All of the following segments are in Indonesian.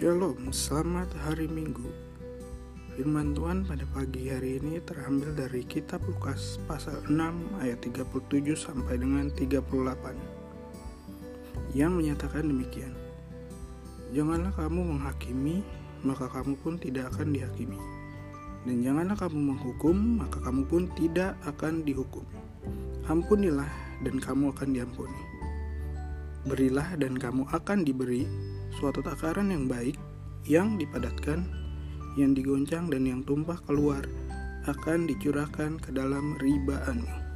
Shalom, selamat hari Minggu. Firman Tuhan pada pagi hari ini terambil dari kitab Lukas pasal 6 ayat 37 sampai dengan 38 yang menyatakan demikian. Janganlah kamu menghakimi, maka kamu pun tidak akan dihakimi. Dan janganlah kamu menghukum, maka kamu pun tidak akan dihukum. Ampunilah dan kamu akan diampuni. Berilah dan kamu akan diberi suatu takaran yang baik, yang dipadatkan, yang digoncang dan yang tumpah keluar akan dicurahkan ke dalam ribaanmu.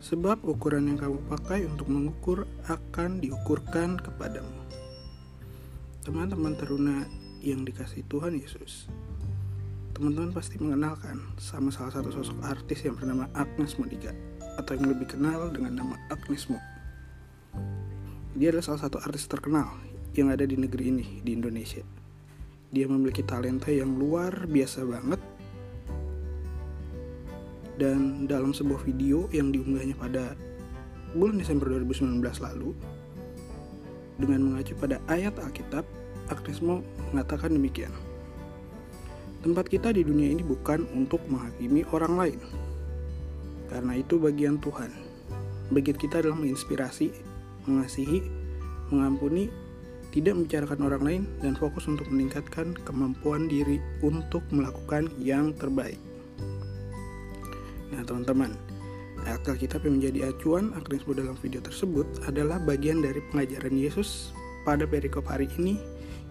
Sebab ukuran yang kamu pakai untuk mengukur akan diukurkan kepadamu. Teman-teman teruna yang dikasih Tuhan Yesus, teman-teman pasti mengenalkan sama salah satu sosok artis yang bernama Agnes Monica atau yang lebih kenal dengan nama Agnes Mo. Dia adalah salah satu artis terkenal yang ada di negeri ini, di Indonesia. Dia memiliki talenta yang luar biasa banget. Dan dalam sebuah video yang diunggahnya pada bulan Desember 2019 lalu, dengan mengacu pada ayat Alkitab, Agnes Mo mengatakan demikian. Tempat kita di dunia ini bukan untuk menghakimi orang lain. Karena itu bagian Tuhan. Bagian kita adalah menginspirasi, mengasihi, mengampuni, tidak membicarakan orang lain, dan fokus untuk meningkatkan kemampuan diri untuk melakukan yang terbaik. Nah, teman-teman, ayat Alkitab yang menjadi acuan Agnesmo dalam video tersebut adalah bagian dari pengajaran Yesus pada perikop hari ini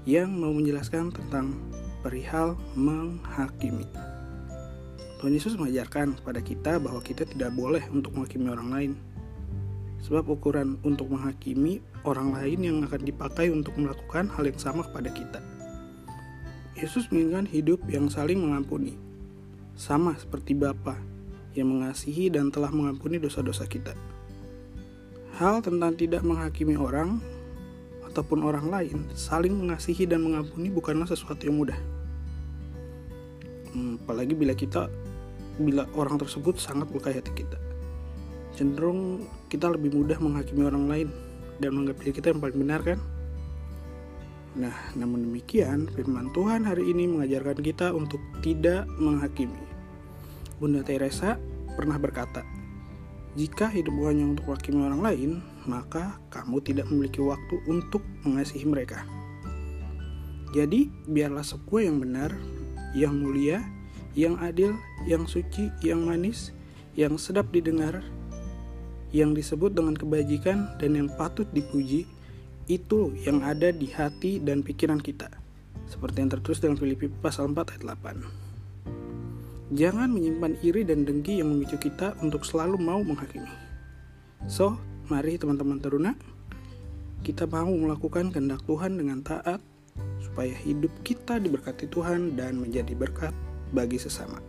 yang mau menjelaskan tentang perihal menghakimi. Tuhan Yesus mengajarkan kepada kita bahwa kita tidak boleh untuk menghakimi orang lain, Sebab ukuran untuk menghakimi orang lain yang akan dipakai untuk melakukan hal yang sama kepada kita. Yesus menginginkan hidup yang saling mengampuni, sama seperti Bapa yang mengasihi dan telah mengampuni dosa-dosa kita. Hal tentang tidak menghakimi orang ataupun orang lain, saling mengasihi dan mengampuni bukanlah sesuatu yang mudah. Hmm, apalagi bila kita bila orang tersebut sangat melukai hati kita cenderung kita lebih mudah menghakimi orang lain dan menganggap diri kita yang paling benar kan? Nah, namun demikian, firman Tuhan hari ini mengajarkan kita untuk tidak menghakimi. Bunda Teresa pernah berkata, "Jika hidup hanya untuk menghakimi orang lain, maka kamu tidak memiliki waktu untuk mengasihi mereka." Jadi, biarlah sebuah yang benar, yang mulia, yang adil, yang suci, yang manis, yang sedap didengar, yang disebut dengan kebajikan dan yang patut dipuji itu yang ada di hati dan pikiran kita. Seperti yang tertulis dalam Filipi pasal 4 ayat 8 jangan menyimpan iri dan dengki yang memicu kita untuk selalu mau menghakimi. So mari teman-teman teruna kita mau melakukan kehendak Tuhan dengan taat supaya hidup kita diberkati Tuhan dan menjadi berkat bagi sesama.